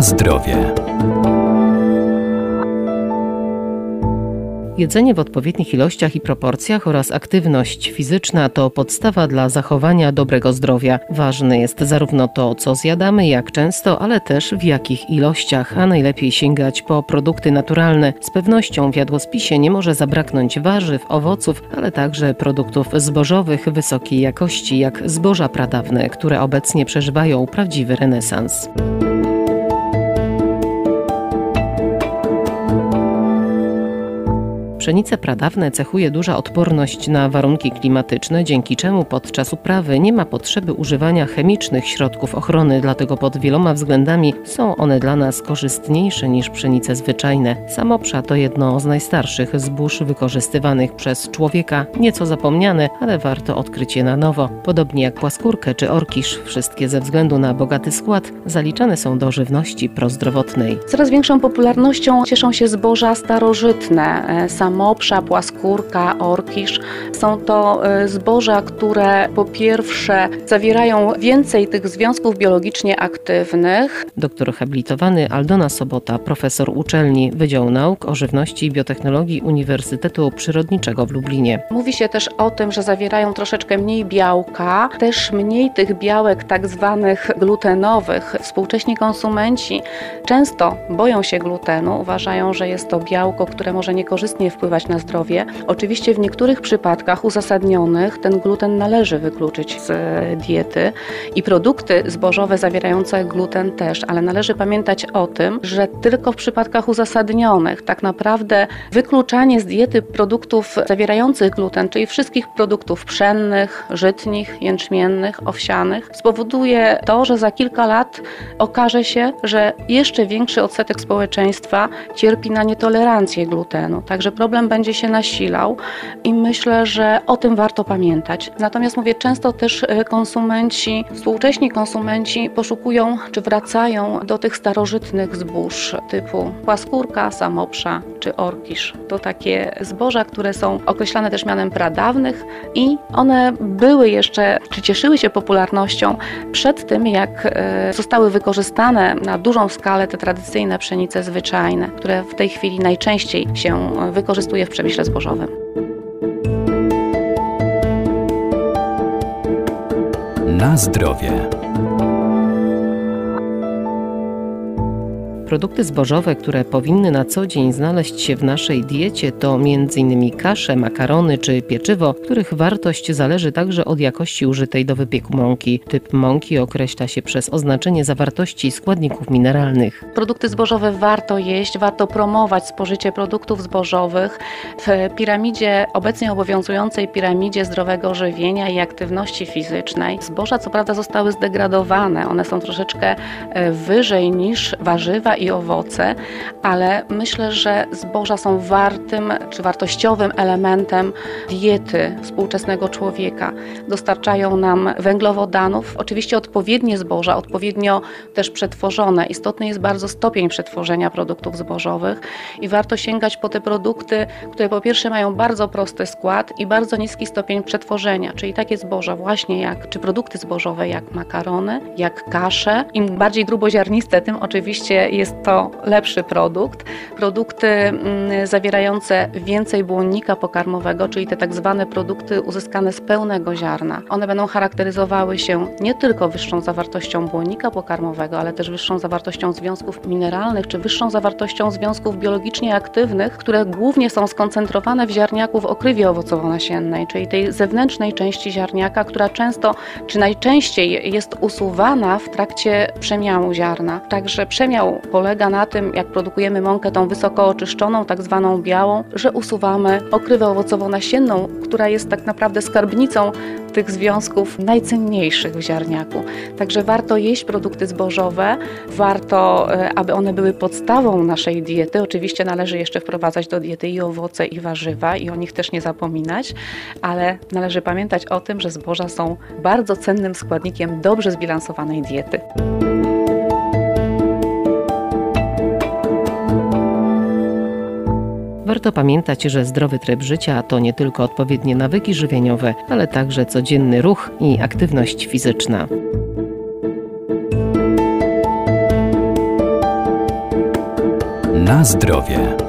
Zdrowie. Jedzenie w odpowiednich ilościach i proporcjach oraz aktywność fizyczna to podstawa dla zachowania dobrego zdrowia. Ważne jest zarówno to, co zjadamy, jak często, ale też w jakich ilościach, a najlepiej sięgać po produkty naturalne. Z pewnością w jadłospisie nie może zabraknąć warzyw, owoców, ale także produktów zbożowych wysokiej jakości, jak zboża pradawne, które obecnie przeżywają prawdziwy renesans. Pszenice pradawne cechuje duża odporność na warunki klimatyczne, dzięki czemu podczas uprawy nie ma potrzeby używania chemicznych środków ochrony, dlatego pod wieloma względami są one dla nas korzystniejsze niż pszenice zwyczajne. Samopsza to jedno z najstarszych zbóż wykorzystywanych przez człowieka, nieco zapomniane, ale warto odkryć je na nowo. Podobnie jak płaskórkę czy orkisz, wszystkie ze względu na bogaty skład zaliczane są do żywności prozdrowotnej. Coraz większą popularnością cieszą się zboża starożytne. E, sam mopsza, płaskórka, orkisz. Są to y, zboża, które po pierwsze zawierają więcej tych związków biologicznie aktywnych. Doktor habilitowany Aldona Sobota, profesor uczelni Wydział Nauk o Żywności i Biotechnologii Uniwersytetu Przyrodniczego w Lublinie. Mówi się też o tym, że zawierają troszeczkę mniej białka, też mniej tych białek tak zwanych glutenowych. Współcześni konsumenci często boją się glutenu, uważają, że jest to białko, które może niekorzystnie wpływać na zdrowie. Oczywiście w niektórych przypadkach uzasadnionych ten gluten należy wykluczyć z diety i produkty zbożowe zawierające gluten też, ale należy pamiętać o tym, że tylko w przypadkach uzasadnionych tak naprawdę wykluczanie z diety produktów zawierających gluten, czyli wszystkich produktów pszennych, żytnich, jęczmiennych, owsianych, spowoduje to, że za kilka lat okaże się, że jeszcze większy odsetek społeczeństwa cierpi na nietolerancję glutenu. Także problem problem będzie się nasilał i myślę, że o tym warto pamiętać. Natomiast mówię, często też e, konsumenci, współcześni konsumenci poszukują czy wracają do tych starożytnych zbóż typu płaskórka, samopsza czy orkisz. To takie zboża, które są określane też mianem pradawnych i one były jeszcze, czy cieszyły się popularnością przed tym, jak e, zostały wykorzystane na dużą skalę te tradycyjne pszenice zwyczajne, które w tej chwili najczęściej się wykorzystują wykorzystuje w przemyśle zbożowym. Na zdrowie. Produkty zbożowe, które powinny na co dzień znaleźć się w naszej diecie to m.in. kasze, makarony czy pieczywo, których wartość zależy także od jakości użytej do wypieku mąki. Typ mąki określa się przez oznaczenie zawartości składników mineralnych. Produkty zbożowe warto jeść, warto promować spożycie produktów zbożowych. W piramidzie, obecnie obowiązującej piramidzie zdrowego żywienia i aktywności fizycznej, zboża co prawda zostały zdegradowane, one są troszeczkę e, wyżej niż warzywa i owoce, ale myślę, że zboża są wartym czy wartościowym elementem diety współczesnego człowieka. Dostarczają nam węglowodanów, oczywiście odpowiednie zboża, odpowiednio też przetworzone. Istotny jest bardzo stopień przetworzenia produktów zbożowych i warto sięgać po te produkty, które po pierwsze mają bardzo prosty skład i bardzo niski stopień przetworzenia, czyli takie zboża właśnie jak, czy produkty zbożowe jak makarony, jak kasze. Im bardziej gruboziarniste, tym oczywiście jest jest to lepszy produkt. Produkty mm, zawierające więcej błonnika pokarmowego, czyli te tak zwane produkty uzyskane z pełnego ziarna. One będą charakteryzowały się nie tylko wyższą zawartością błonnika pokarmowego, ale też wyższą zawartością związków mineralnych, czy wyższą zawartością związków biologicznie aktywnych, które głównie są skoncentrowane w ziarniaku w okrywie owocowo-nasiennej, czyli tej zewnętrznej części ziarniaka, która często, czy najczęściej jest usuwana w trakcie przemiału ziarna. Także przemiał polega na tym, jak produkujemy mąkę tą wysoko oczyszczoną, tak zwaną białą, że usuwamy okrywę owocowo-nasienną, która jest tak naprawdę skarbnicą tych związków najcenniejszych w ziarniaku. Także warto jeść produkty zbożowe, warto, e, aby one były podstawą naszej diety. Oczywiście należy jeszcze wprowadzać do diety i owoce, i warzywa, i o nich też nie zapominać, ale należy pamiętać o tym, że zboża są bardzo cennym składnikiem dobrze zbilansowanej diety. Warto pamiętać, że zdrowy tryb życia to nie tylko odpowiednie nawyki żywieniowe, ale także codzienny ruch i aktywność fizyczna. Na zdrowie.